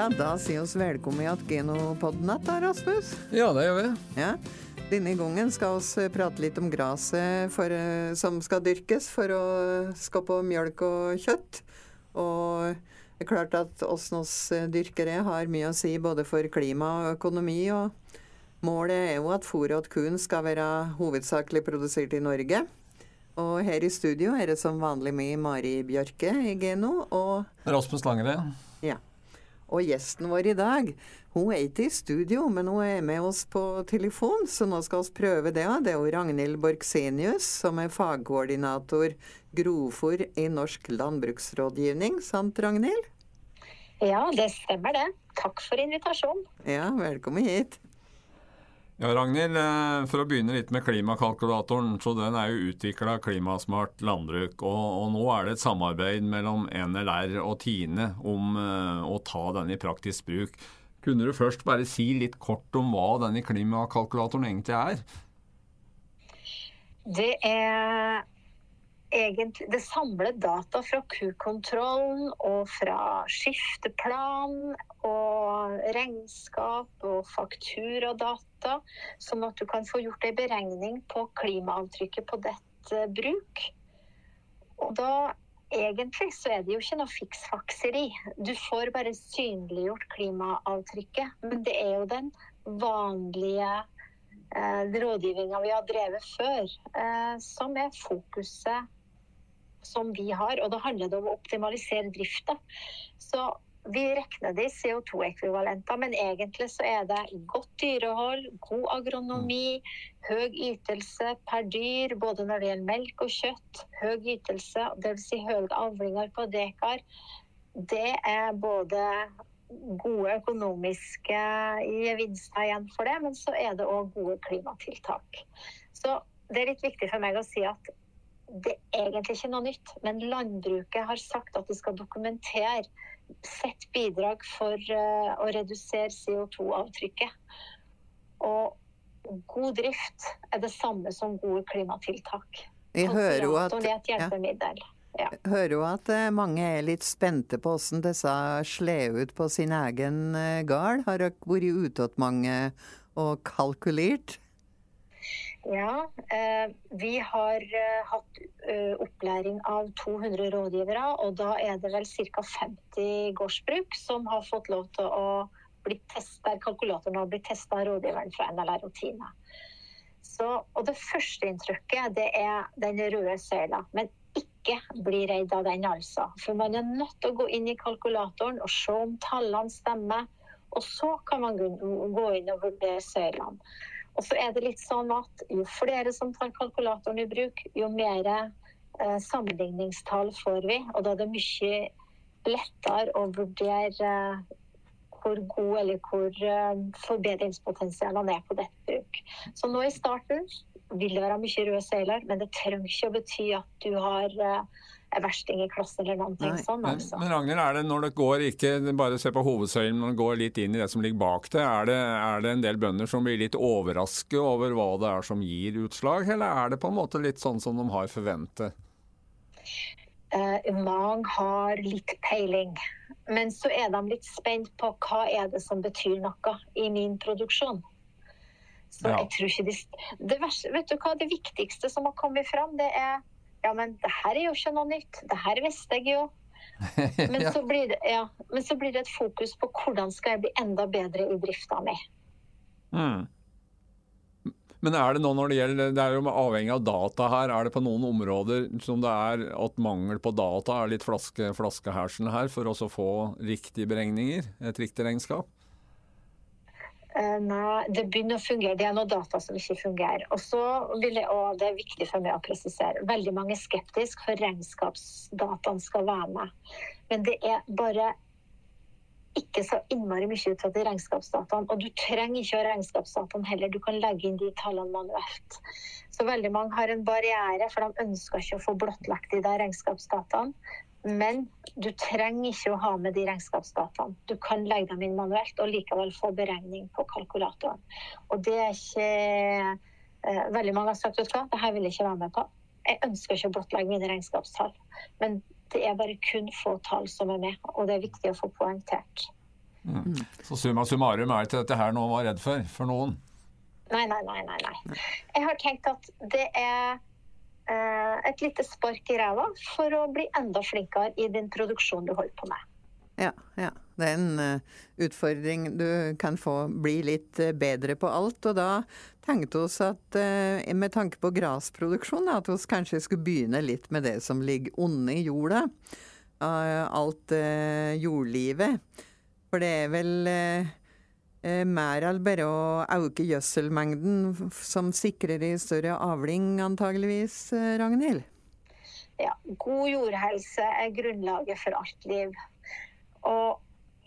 Ja, da sier oss velkommen igjen til Genopodden da, Rasmus. Ja, det gjør vi. Ja. Denne gangen skal vi prate litt om gresset som skal dyrkes for å skape mjølk og kjøtt. Og det er klart at oss oss dyrkere har mye å si både for klima og økonomi. og Målet er jo at fôret til kuen skal være hovedsakelig produsert i Norge. Og her i studio er det som vanlig med Mari Bjørke i Geno og Rasmus Langere. Og gjesten vår i dag, hun er ikke i studio, men hun er med oss på telefon, så nå skal vi prøve det. Det er jo Ragnhild Borgsenius, som er fagkoordinator grovfòr i Norsk landbruksrådgivning. Sant, Ragnhild? Ja, det stemmer det. Takk for invitasjonen. Ja, velkommen hit. Ja, Ragnhild, eh, for å begynne litt med klimakalkulatoren. så Den er jo utvikla klimasmart landbruk. Og, og, nå er det et samarbeid mellom NLR og Tine om uh, å ta den i praktisk bruk. Kunne du først bare si litt kort om hva denne klimakalkulatoren egentlig er? Det er egentlig Det samler data fra kukontrollen og fra skifteplan og regnskap og fakturadata, sånn at du kan få gjort ei beregning på klimaavtrykket på ditt bruk. Og da egentlig så er det jo ikke noe fiksfakseri. Du får bare synliggjort klimaavtrykket. Men det er jo den vanlige eh, rådgivninga vi har drevet før, eh, som er fokuset som vi har. Og da handler det om å optimalisere drifta. Så vi regner det i CO2-ekvivalenter, men egentlig så er det godt dyrehold, god agronomi, høy ytelse per dyr, både når det gjelder melk og kjøtt. Høy ytelse, dvs. Si høye avlinger på dekar. Det er både gode økonomiske gevinster igjen for det, men så er det òg gode klimatiltak. Så det er litt viktig for meg å si at det er egentlig ikke noe nytt, men landbruket har sagt at de skal dokumentere sitt bidrag for uh, å redusere CO2-avtrykket. Og god drift er det samme som gode klimatiltak. Vi hører jo at. Ja. Hører jo at eh, mange er litt spente på hvordan disse slår ut på sin egen eh, gard. Har dere vært ute hos mange og kalkulert? Ja, eh, vi har eh, hatt eh, opplæring av 200 rådgivere, og da er det vel ca. 50 gårdsbruk som har fått lov til å bli testet, kalkulatoren har blitt testa av rådgiveren fra NLR og og det første inntrykket det er den røde søyla. Men ikke bli redd av den, altså. For man er nødt til å gå inn i kalkulatoren og se om tallene stemmer. Og så kan man gå inn og vurdere søylene. Og så er det litt sånn at jo flere som tar kalkulatoren i bruk, jo mer eh, sammenligningstall får vi. Og da er det mye lettere å vurdere eh, hvor god eller hvor eh, forbedringspotensialene er på dette bruk. Så nå i starten vil det være mye røde seiler, men det trenger ikke å bety at du har eh, versting i klassen eller noen ting sånn. Altså. Men, men Ragnhild, er det når det går ikke bare se på hovedsøylen, men går litt inn i det som ligger bak det, er det, er det en del bønder som blir litt overrasket over hva det er som gir utslag, eller er det på en måte litt sånn som de har forventet? Uh, mange har litt peiling, men så er de litt spent på hva er det som betyr noe i min produksjon. Så ja. jeg tror ikke de, det, verste, vet du hva, det viktigste som har kommet fram, det er ja, men det her er jo ikke noe nytt. Det her visste jeg jo. Men, så det, ja, men, så blir det, et fokus på hvordan skal jeg bli enda bedre i drifta mi. Mm. Men er det nå når det gjelder, det er jo avhengig av data her, er det på noen områder som det er at mangel på data er litt flaske, flaskehersen her for å få riktige beregninger, et riktig regnskap? Uh, nei, det begynner å fungere. Det er noen data som ikke fungerer. Og så vil jeg, og det er viktig for meg å presisere, veldig mange er skeptiske for regnskapsdataene skal være med. Men det er bare ikke så innmari mye ut av de regnskapsdataene. Og du trenger ikke å ha regnskapsdataene heller, du kan legge inn de tallene manuelt. Så veldig mange har en barriere, for de ønsker ikke å få blottlagt de der regnskapsdataene. Men du trenger ikke å ha med de regnskapsdataene. Du kan legge dem inn manuelt og likevel få beregning på kalkulatoren. Og det er ikke eh, Veldig mange har sagt at det her vil jeg ikke være med på. Jeg ønsker ikke å blottlegge mine regnskapstall. Men det er bare kun få tall som er med, og det er viktig å få poengtert. Mm. Så summa summarum er ikke dette her noe å var redd for, for noen? Nei, nei, nei, nei, nei. Jeg har tenkt at det er et lite spark i ræva for å bli enda flinkere i din produksjon du holder på med. Ja, ja. Det er en uh, utfordring. Du kan få bli litt uh, bedre på alt. Og da tenkte vi at med tanke på grasproduksjon, at vi kanskje skulle begynne litt med det som ligger onde i jorda. alt jordlivet. For det er vel mer enn bare å øke gjødselmengden som sikrer i større avling, antageligvis, Ragnhild? Ja, god jordhelse er grunnlaget for alt liv. Og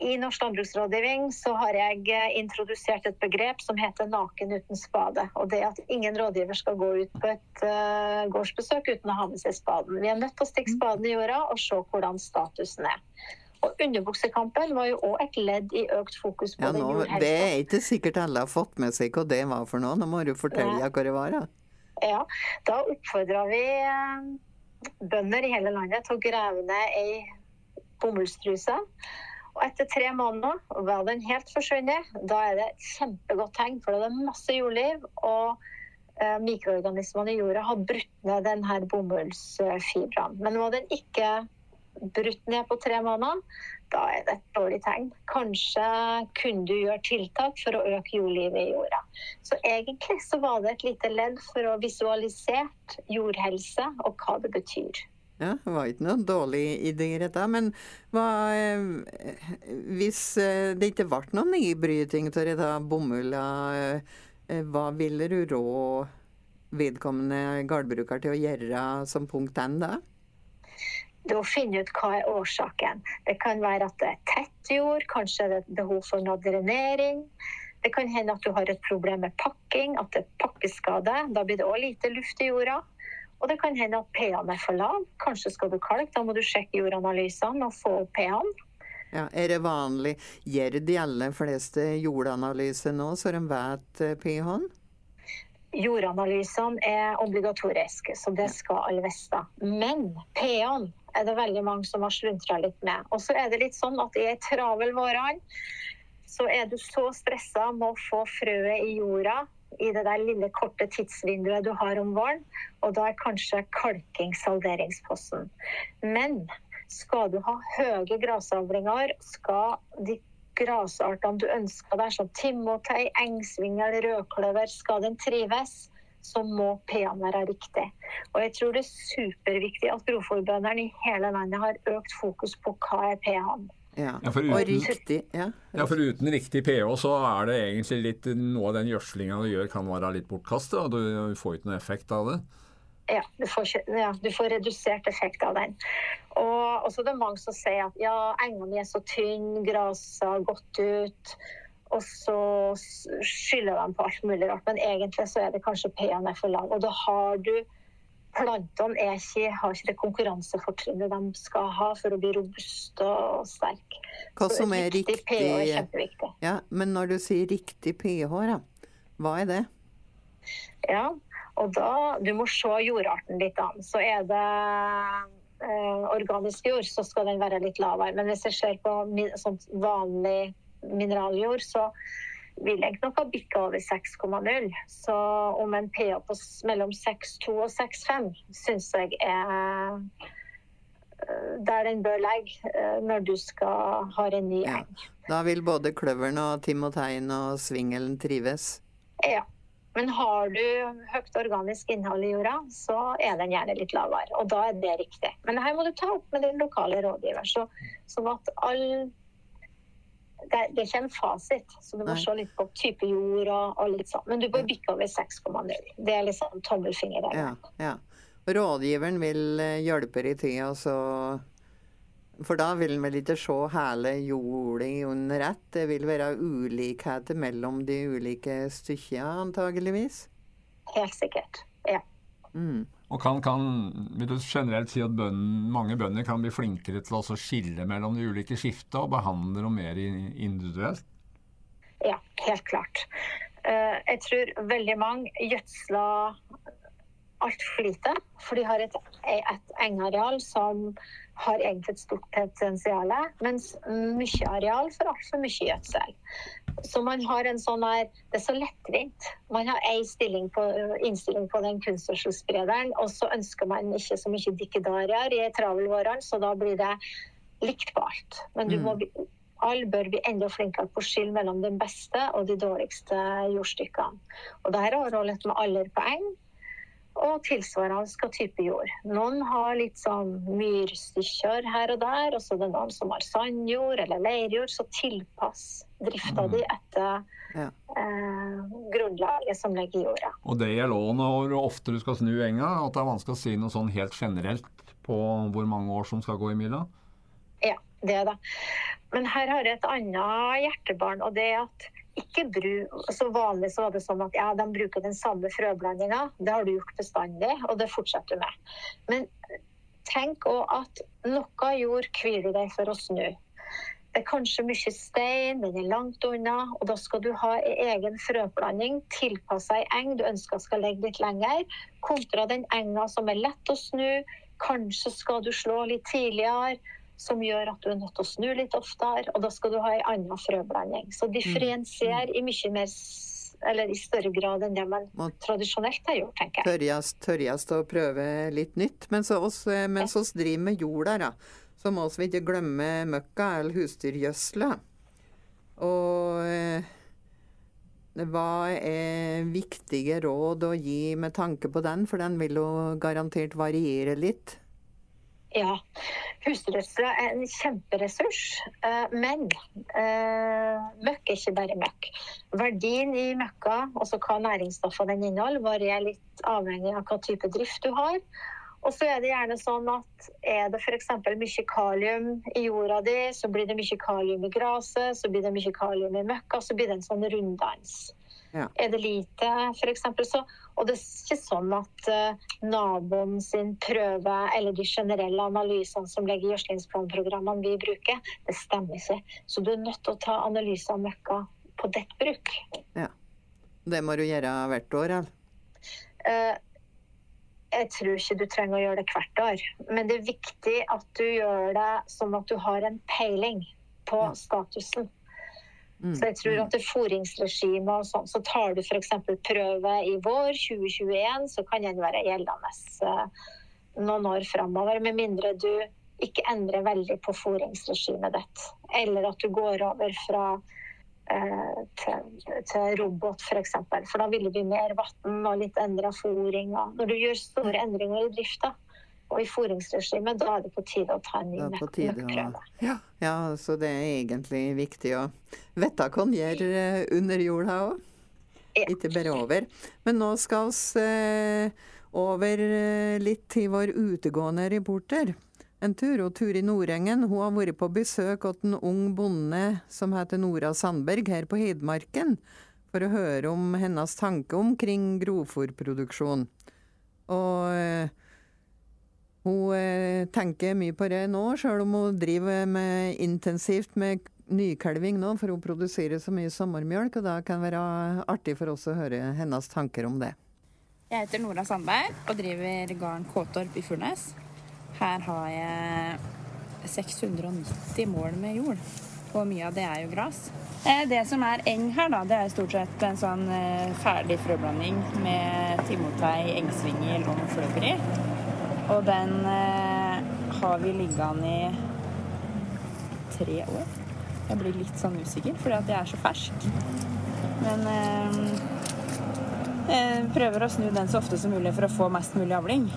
i Norsk landbruksrådgivning så har jeg eh, introdusert et begrep som heter 'naken uten spade'. Og det at ingen rådgiver skal gå ut på et uh, gårdsbesøk uten å ha med seg spaden. Vi er nødt til å stikke spaden i jorda og se hvordan statusen er. Og Underbuksekampen var jo òg et ledd i økt fokus på ja, nå. Det er ikke sikkert alle har fått med seg hva det var for noe. Nå må du fortelle ja. hva det var. Da. Ja, da oppfordra vi eh, bønder i hele landet til å grave ned ei bomullstruse. Og etter tre måneder var den helt forsvunnet. Da er det et kjempegodt tegn, for det er masse jordliv. Og eh, mikroorganismene i jorda har brutt ned denne bomullsfibraen. Men var den ikke brutt ned på tre måneder, da er det et dårlig tegn. Kanskje kunne du gjøre tiltak for å øke jordlivet i jorda. Så egentlig så var det et lite ledd for å visualisere jordhelse og hva det betyr. Ja, Det var ikke noe dårlig idé, dette. Men hva, eh, hvis eh, det ikke ble noen nybryting av dette bomulla, eh, hva ville du rå vedkommende gårdbruker til å gjøre som punkt N da? Det å finne ut hva er årsaken. Det kan være at det er tett jord, kanskje det er behov for noe drenering. Det kan hende at du har et problem med pakking, at det er pakkeskade. Da blir det òg lite luft i jorda. Og det kan hende at pH-en er for lav. Kanskje skal du kalke. Da må du sjekke jordanalysene og få opp pH-en. Ja, er det vanlig? Gjør de aller fleste jordanalyser nå, så de vet eh, pH-en? Jordanalysene er obligatoriske, så det skal alle vite. Men pH-en er det veldig mange som har sluntra litt med. Og så er det litt sånn at i ei travel vårhånd så er du så stressa med å få frøet i jorda i det der lille korte tidsvinduet du har om våren. Og da er kanskje kalking salderingsposten. Men skal du ha høye grasavlinger, skal de grasartene du ønsker deg, som timotei, engsvingel, rødkløver, skal den trives, så må pH-en være riktig. Og jeg tror det er superviktig at grovfòrbøndene i hele landet har økt fokus på hva er pH-en. Ja. Ja, for uten, riktig, ja. ja. for uten riktig pH så er det egentlig litt Noe av den gjødslinga du gjør kan være litt bortkastet, og du får ikke noe effekt av det. Ja du, får, ja, du får redusert effekt av den. Og så er det mange som sier at ja, engene er så tynne, gresset har gått ut. Og så skylder de på alt mulig rart, men egentlig så er det kanskje pH-en er for lav. Og da har du plantene ikke, har ikke det konkurransefortrinnet de skal ha for å bli robuste og sterke. Hva Så som er riktig, riktig pH er kjempeviktig. Ja, men når du sier riktig pH, da, hva er det? Ja, og da Du må se jordarten litt an. Så er det eh, organisk jord, så skal den være litt lavere. Men hvis jeg ser på sånn vanlig mineraljord, så vil jeg nok ha bikka over 6,0. Så om en pH på mellom 6,2 og 6,5 syns jeg er eh, der den bør ligge eh, når du skal ha en ny eng. Ja. Da vil både kløveren og timoteien og svingelen trives? Ja. Men har du høyt organisk innhold i jorda, så er den gjerne litt lavere. Og da er det riktig. Men her må du ta opp med din lokale rådgiver. Så, sånn at all det, det, en fasit, så du må Nei. se litt på type jord og, og litt sånn. Men du bør bikke over 6,0. Det er liksom tommelfinger der. Ja, ja. Rådgiveren vil eh, hjelpe i tida, så For da vil vi vel ikke se hele jorda under ett? Det vil være ulikheter mellom de ulike stykkene, antageligvis? Helt sikkert. Ja. Mm. Og kan, kan, vil du generelt si at bønnen, mange bønder kan bli flinkere til å skille mellom de ulike skiftene og behandle dem mer individuelt? Ja, helt klart. Eh, jeg tror veldig mange gjødsler altfor lite. For de har et, et engareal som har egentlig et stort potensial, mens mye areal får altfor mye gjødsel. Så man har en sånn her Det er så lettvint. Man har én innstilling på den kunstgjødselsprederen, og så ønsker man ikke så mye dikkedarier i travelvårene, så da blir det likt på alt. Men du må mm. alle bør bli enda flinkere på å skille mellom de beste og de dårligste jordstykkene. Og Dette har også litt med alderpoeng og tilsvarende type jord. Noen har litt sånn myrstykker her og der, og så er det noen som har sandjord eller leirjord. Så tilpass drifta mm. di etter ja. eh, grunnlaget som ligger i jorda. Og det gjelder òg når ofte du skal snu enga, at det er vanskelig å si noe sånn helt generelt på hvor mange år som skal gå i mila? Ja, det er det. Men her har jeg et annet hjertebarn, og det er at ikke bruk, så Vanlig så var det sånn at ja, de bruker den samme frøblandinga. Det har du gjort bestandig, og det fortsetter du med. Men tenk òg at noe jord kviler deg for å snu. Det er kanskje mye stein, den er langt unna, og da skal du ha en egen frøblanding tilpassa ei eng du ønsker skal ligge litt lenger, kontra den enga som er lett å snu. Kanskje skal du slå litt tidligere som gjør at du er nødt til å snu litt oftere, og da skal du ha en annen frøblanding. Så differensier mm. i mye mer eller i større grad enn det man tradisjonelt har gjort, tenker jeg. Tørjest, tørjest å prøve litt nytt. Men så oss, eh, mens oss driver med jorda, da, så må vi ikke glemme møkka eller husdyrgjødsla. Og eh, hva er viktige råd å gi med tanke på den, for den vil jo garantert variere litt? Ja. Husdyrgjødsel er en kjemperessurs, eh, men eh, møkk er ikke bare møkk. Verdien i møkka, altså hva næringsstoffene den inneholder, varierer litt avhengig av hva type drift du har. Og så er det gjerne sånn at er det f.eks. mye kalium i jorda di, så blir det mye kalium i gresset, så blir det mye kalium i møkka, så blir det en sånn runddans. Ja. Er det lite, f.eks. så Og det er ikke sånn at uh, naboen sin prøve eller de generelle analysene som ligger i gjødslingsplanprogrammene vi bruker, det stemmer ikke. Så du er nødt til å ta analyser av møkka på ditt bruk. Ja. Det må du gjøre hvert år, eller? Uh, jeg tror ikke du trenger å gjøre det hvert år. Men det er viktig at du gjør det sånn at du har en peiling på statusen. Mm. Så jeg tror at det foringsregimet og sånn, så tar du f.eks. prøve i vår 2021, så kan den være gjeldende eh, noen år framover. Med mindre du ikke endrer veldig på fôringsregimet ditt. Eller at du går over fra eh, til, til, robot, f.eks. For, for da vil det bli mer vann og litt endra fôring. Når du gjør store endringer i drifta, og i fôringsregimet, da er det på tide å ta en ny møkkprøve. Ja. ja, så det er egentlig viktig å vite hva en gjør under jorda òg. Ja. Ikke bare over. Men nå skal vi eh, over eh, litt til vår utegående reporter. En tur, og Turi Nordengen hun har vært på besøk hos en ung bonde som heter Nora Sandberg her på Hedmarken, for å høre om hennes tanke omkring grovfòrproduksjon. Og eh, hun eh, tenker mye på det nå, sjøl om hun driver med intensivt med nykalving nå, for hun produserer så mye sommermjølk, og da kan det være artig for oss å høre hennes tanker om det. Jeg heter Nora Sandberg og driver gården Kåtorp i Furnes. Her har jeg 690 mål med jord, og mye av det er jo gras. Eh, det som er eng her, da, det er stort sett en sånn eh, ferdig frøblanding med timotei, engsvingel og fløver i. Og den eh, har vi liggende i tre år. Jeg blir litt sånn usikker fordi at jeg er så fersk. Men eh, jeg prøver å snu den så ofte som mulig for å få mest mulig avling.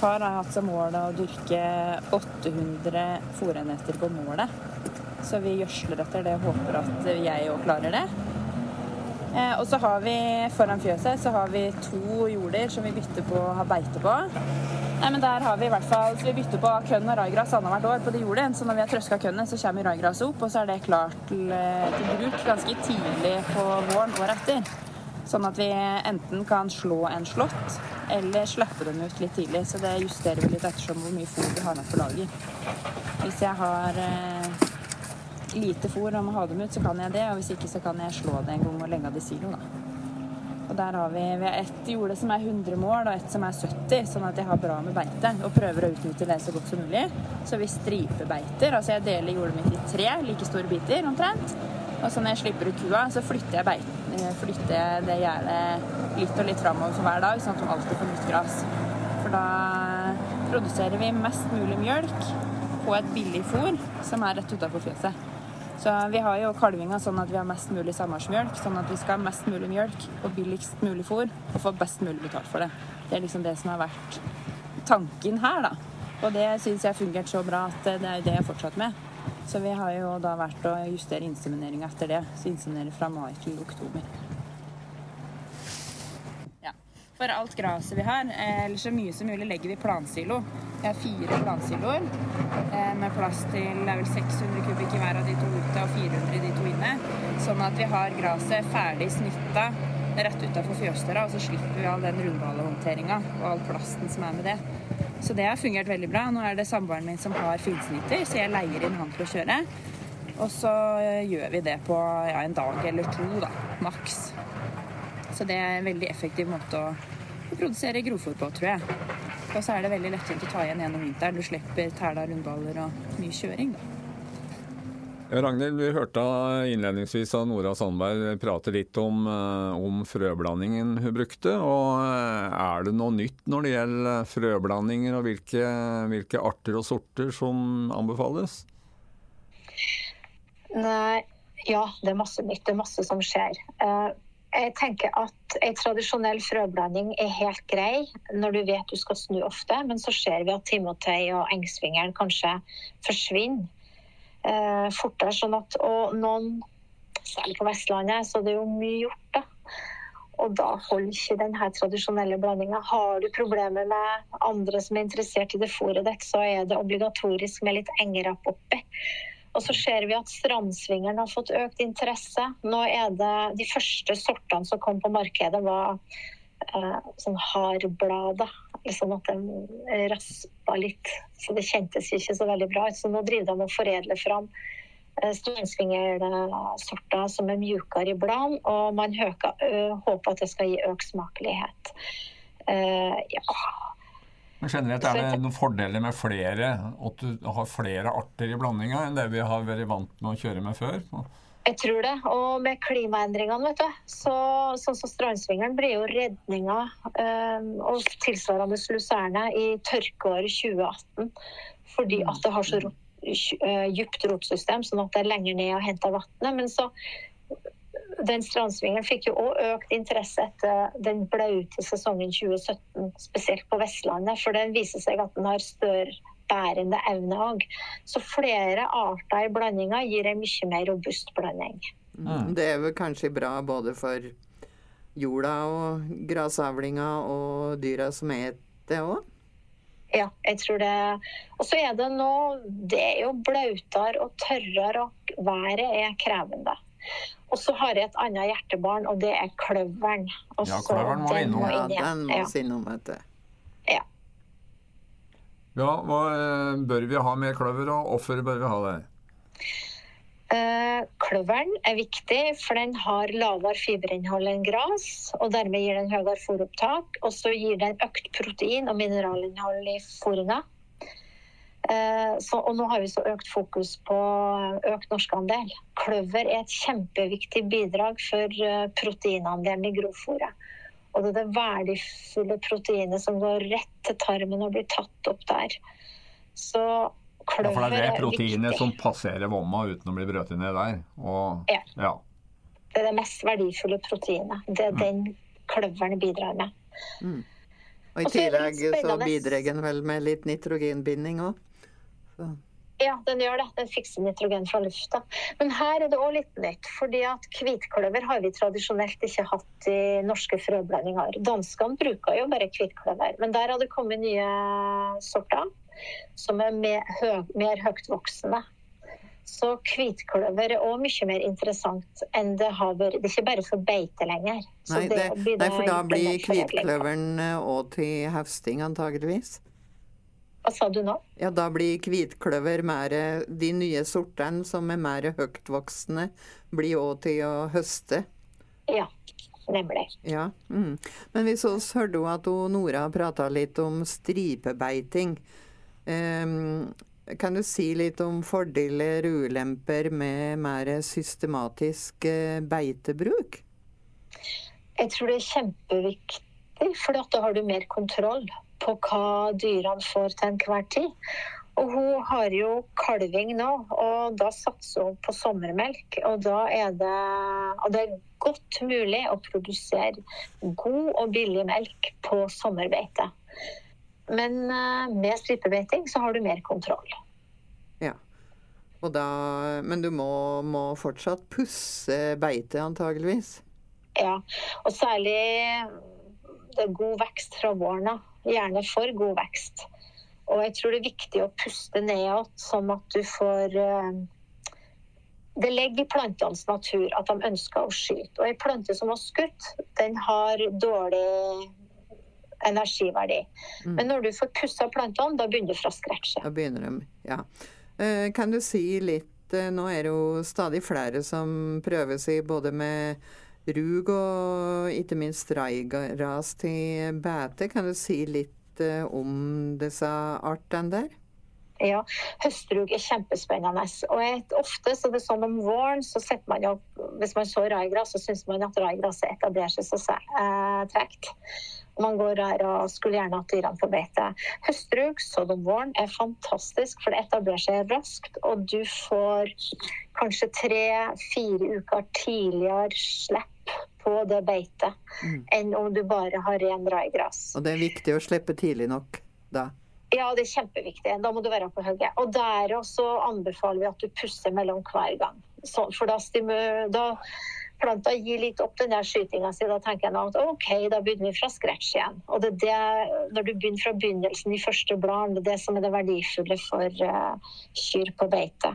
Far har hatt som mål å dyrke 800 fòrenheter på målet. Så vi gjødsler etter det og håper at jeg òg klarer det. Eh, og så har vi foran fjøset så har vi to jorder som vi bytter på å ha beite på. Nei, men der har Vi i hvert fall, så vi bytter på kønn og raigras annethvert år på det jordet. Så når vi har trøska kønnet, så kommer raigraset opp, og så er det klart til, eh, til, bruk ganske tidlig på våren året etter. Sånn at vi enten kan slå en slått, eller slappe den ut litt tidlig. Så det justerer vi litt ettersom hvor mye fôr vi har med på lager. Hvis jeg har eh, lite fôr og må ha dem ut, så kan jeg det. Og hvis ikke, så kan jeg slå det en gang og legge det i silo, da. Og der har vi, vi har ett jorde som er 100 mål, og ett som er 70, sånn at jeg har bra med beite. Og prøver å utnytte det så godt som mulig. Så vi stripebeiter. Altså jeg deler jordet mitt i tre like store biter omtrent. Og så når jeg slipper ut kua, så flytter jeg, beite, eh, flytter jeg det gjerdet litt og litt framover for hver dag, sånn at de alltid får nytt gras. For da produserer vi mest mulig mjølk på et billig fôr som er rett utafor fjøset. Så vi har jo kalvinga sånn at vi har mest mulig samværsmjølk, sånn at vi skal ha mest mulig mjølk og billigst mulig fôr og få best mulig betalt for det. Det er liksom det som har vært tanken her, da. Og det syns jeg har fungert så bra at det er det jeg fortsatt med. Så vi har jo da vært å justere insemineringa etter det. Så inseminere fra mai til oktober. For alt graset vi har, eh, eller så mye som mulig, legger vi i plansilo. Vi har fire plansiloer eh, med plass til det er vel 600 kubikk i hver av de to ute og 400 i de to inne. Sånn at vi har graset ferdig snitta rett utafor fjøsdøra, og så slipper vi all den rundbalehåndteringa og all plasten som er med det. Så det har fungert veldig bra. Nå er det samboeren min som har finsnitter, så jeg leier inn han til å kjøre. Og så eh, gjør vi det på ja, en dag eller to, da, maks. Så det er en veldig effektiv måte å produsere grovfòr på, tror jeg. Og så er det veldig lettvint å ta igjen gjennom vinteren. Du slipper tæla rundballer og mye kjøring, da. Ja, Ragnhild, vi hørte innledningsvis av Nora Sandberg prate litt om, eh, om, frøblandingen hun brukte. og eh, Er det noe nytt når det gjelder frøblandinger, og hvilke, hvilke arter og sorter som anbefales? Nei, ja, det er masse nytt. Det er masse som skjer. Jeg tenker at en tradisjonell frøblanding er helt grei når du vet du skal snu ofte, men så ser vi at timotei og engsvingeren kanskje forsvinner eh, fortere. Sånn at, og noen, særlig på Vestlandet, så det er jo mye gjort, da. Og da holder ikke denne tradisjonelle blandinga. Har du problemer med andre som er interessert i det fôret ditt, så er det obligatorisk med litt engerapp oppi. Og så ser vi at strandsvingeren har fått økt interesse. Nå er det De første sortene som kom på markedet, var eh, sånn hardblader. Liksom at de raspa litt. Så det kjentes ikke så veldig bra ut. Så nå driver de og foredler fram eh, strandsvingersorter som er mjukere i bladene, og man høker, ø, håper at det skal gi økt smakelighet. Uh, ja. Men generelt er det noen fordeler med flere, at du har flere arter i blandinga enn det vi har vært vant med å kjøre med før? Jeg tror det. Og med klimaendringene, vet du, så, sånn som strandsvingeren blir jo redninga øh, og tilsvarende luserne i tørkeåret 2018. Fordi at det har så rot, uh, dypt rotsystem, sånn at det er lenger ned og henter vannet. Men så den strandsvingen fikk jo òg økt interesse etter den blaute sesongen 2017, spesielt på Vestlandet. For den viser seg at den har større bærende evne òg. Så flere arter i blandinga gir en mye mer robust blanding. Mm. Det er vel kanskje bra både for jorda og grasavlinga og dyra som et det òg? Ja, jeg tror det. Og så er det nå Det er jo blautere og tørrere, og været er krevende. Og så har jeg et annet hjertebarn, og det er kløveren. Også, ja, kløveren må innom. Ja, den må vi innom, vet du. Ja. Ja, hva eh, bør vi ha med kløver, og hvorfor bør vi ha det? Uh, kløveren er viktig, for den har lavere fiberinnhold enn gras. og Dermed gir den høyere fôropptak. Og så gir den økt protein og mineralinnhold i fôringa. Uh, så, og nå har vi så økt fokus på økt norskandel. Kløver er et kjempeviktig bidrag for uh, proteinandelen i grovfòret. Og det er det verdifulle proteinet som går rett til tarmen og blir tatt opp der. Så kløver ja, for det er det proteinet som passerer vomma uten å bli brøt ned der? Og, ja. ja. Det er det mest verdifulle proteinet. Det er mm. den kløveren bidrar med. Mm. Og i tillegg så bidrar den vel med litt nitrogenbinding òg. Ja, den gjør det. Den fikser nitrogen fra lufta. Men her er det òg litt nytt. fordi at Hvitkløver har vi tradisjonelt ikke hatt i norske frøblandinger. Danskene bruker jo bare hvitkløver. Men der har det kommet nye sorter som er mer, høy, mer høytvoksende. Så hvitkløver er òg mye mer interessant enn det har vært. Det er ikke bare for beite lenger. Nei, det, det, nei, for da blir hvitkløveren òg til høsting, antageligvis? Hva sa du nå? Ja, Da blir hvitkløver mer De nye sortene som er mer høytvoksende, blir òg til å høste? Ja. nemlig. Ja. Mm. Men hvis oss hørte at Nora prata litt om stripebeiting. Um, kan du si litt om fordeler og ulemper med mer systematisk eh, beitebruk? Jeg tror det er kjempeviktig, for da har du mer kontroll på hva dyrene får til enhver tid. Og hun har jo kalving nå, og da satser hun på sommermelk. Og da er det, og det er godt mulig å produsere god og billig melk på sommerbeite. Men eh, med stripebeiting så har du mer kontroll. Ja. Da, men du må, må fortsatt pusse beitet, antageligvis? Ja, og særlig det er god vekst fra våren av. Gjerne for god vekst. Og jeg tror det er viktig å puste nedad, sånn at du får eh, Det ligger i plantenes natur at de ønsker å skyte. Og en plante som har skutt, den har dårlig energiverdi. Mm. Men når du får pussa plantene, da begynner du fra scratch. Da begynner de, ja. Eh, kan du si litt eh, Nå er det jo stadig flere som prøver seg både med rug og ikke minst raigas til bete. Kan du si litt eh, om disse artene der? Ja, høstrug er kjempespennende. Og et, ofte så det er sånn om våren så setter man jo Hvis man så raigras, så syns man at raigraset etablerer seg så eh, tregt. Man går her og skulle gjerne hatt dyrene på beite. Høstrug sådd om våren er fantastisk, for det etablerer seg raskt. Og du får kanskje tre-fire uker tidligere slipp på det beitet mm. enn om du bare har ren raigras. Og det er viktig å slippe tidlig nok da? Ja, det er kjempeviktig. Da må du være på hugget. Og der også anbefaler vi at du pusser mellom hver gang. Så, for da, da planta gir litt opp den der skytinga si, da tenker jeg at OK, da begynner vi fra scratch igjen. Og det er det, når du begynner fra begynnelsen, i første blad, det er det som er det verdifulle for uh, kyr på beite.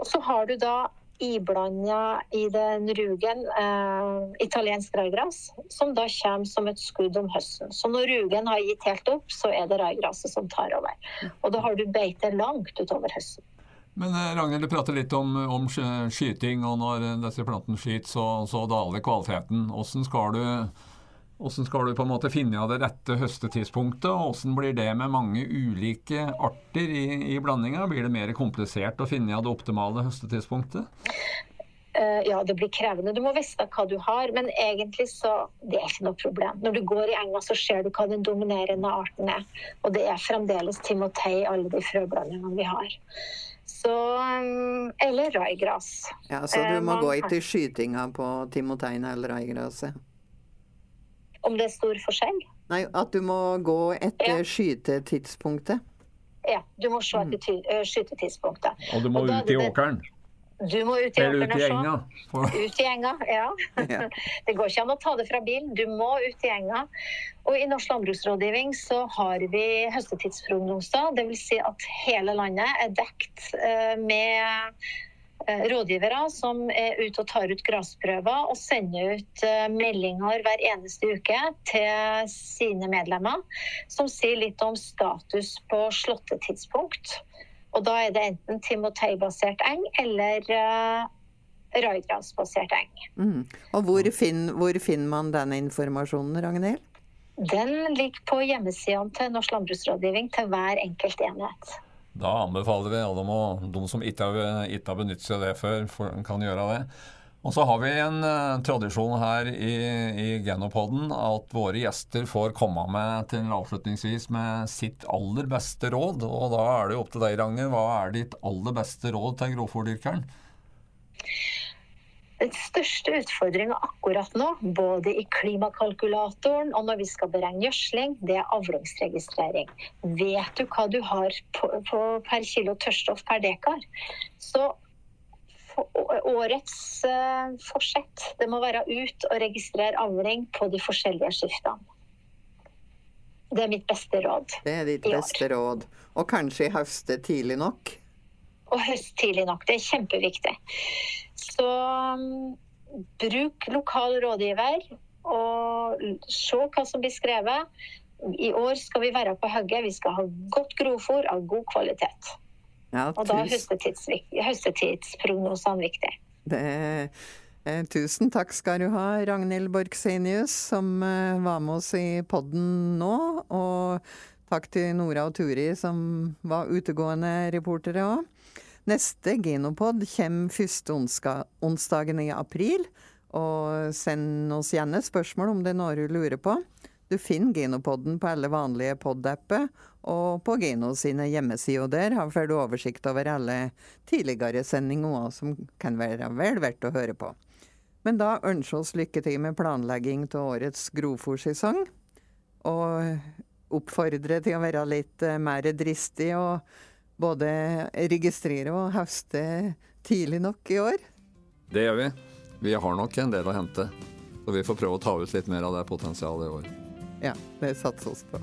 Og så har du da iblanda i den rugen eh, italiensk raigras, som da kommer som et skudd om høsten. Så når rugen har gitt helt opp, så er det raigraset som tar over. Og da har du beite langt utover høsten. Men eh, Ragnhild, du prater litt om, om, skyting, og når disse plantene skyter, så, så daler kvaliteten. Hvordan skal, du, hvordan skal du på en måte finne av det rette høstetidspunktet, og hvordan blir det med mange ulike arter i, i blandinga? Blir det mer komplisert å finne av det optimale høstetidspunktet? Uh, ja, det blir krevende. Du må vite hva du har, men egentlig så det er ikke noe problem. Når du går i enga, så ser du hva den dominerende arten er. Og det er fremdeles timotei, i alle de frøblandingene vi har. Så, um, eller raigras. Ja, Så du eh, må Man, gå etter skytinga på timotein eller raigraset? Om det er stor forskjell? Nei, at du må gå etter ja. skytetidspunktet. Ja, du må se etter mm. skytetidspunktet. Og du må og ut i åkeren? Du må ut i åkeren ut i enga. For... Ut i enga, ja. Det går ikke an å ta det fra bilen, du må ut i enga. Og i Norsk landbruksrådgivning så har vi høstetidsprognoser. Dvs. Si at hele landet er dekt eh, med eh, rådgivere som er ute og tar ut gressprøver og sender ut eh, meldinger hver eneste uke til sine medlemmer som sier litt om status på slåttetidspunkt. Og da er det enten Timotei-basert eng eller uh, Raidras-basert eng. Mm. Og hvor, finner, hvor finner man den informasjonen, Ragnhild? Den ligger på hjemmesidene til Norsk landbruksrådgivning til hver enkelt enhet. Da anbefaler vi alle de, de som ikke har, ikke har benyttet seg av det før, for, kan gjøre det. Og så har vi en uh, tradisjon her i, i Genopoden at våre gjester får komme med til avslutningsvis med sitt aller beste råd. Og da er det jo opp til deg, Ragnhild. Hva er ditt aller beste råd til grovfòrdyrkeren? Den største utfordringa akkurat nå, både i klimakalkulatoren og når vi skal beregne gjødsling, det er avlingsregistrering. Vet du hva du har på, på per kilo tørrstoff per dekar, så årets uh, forsett. Det må være ut og registrere avling på de forskjellige skiftene. Det er mitt beste råd. Det er ditt beste råd. Og kanskje høste tidlig nok? Og høst tidlig nok. Det er kjempeviktig. Så um, bruk lokal rådgiver og se hva som blir skrevet. I år skal vi være på hugget. Vi skal ha godt grovfòr av god kvalitet. Ja, og da er høstetids, høstetidsprognosene viktig. Det, Eh, tusen takk skal du ha, Ragnhild Borchsenius, som eh, var med oss i podden nå. Og takk til Nora og Turi, som var utegående reportere òg. Neste Genopod kommer første onsdagen i april. Og send oss gjerne spørsmål om det er noe du lurer på. Du finner Genopodden på alle vanlige pod-apper og på Geno sine hjemmesider. Der får du oversikt over alle tidligere sendinger som kan være vel verdt å høre på. Men da ønsker oss lykke til med planlegging av årets grovfòrsesong. Og oppfordre til å være litt eh, mer dristig og både registrere og høste tidlig nok i år. Det gjør vi. Vi har nok en del å hente. Så vi får prøve å ta ut litt mer av det potensialet i år. Ja, det satses på.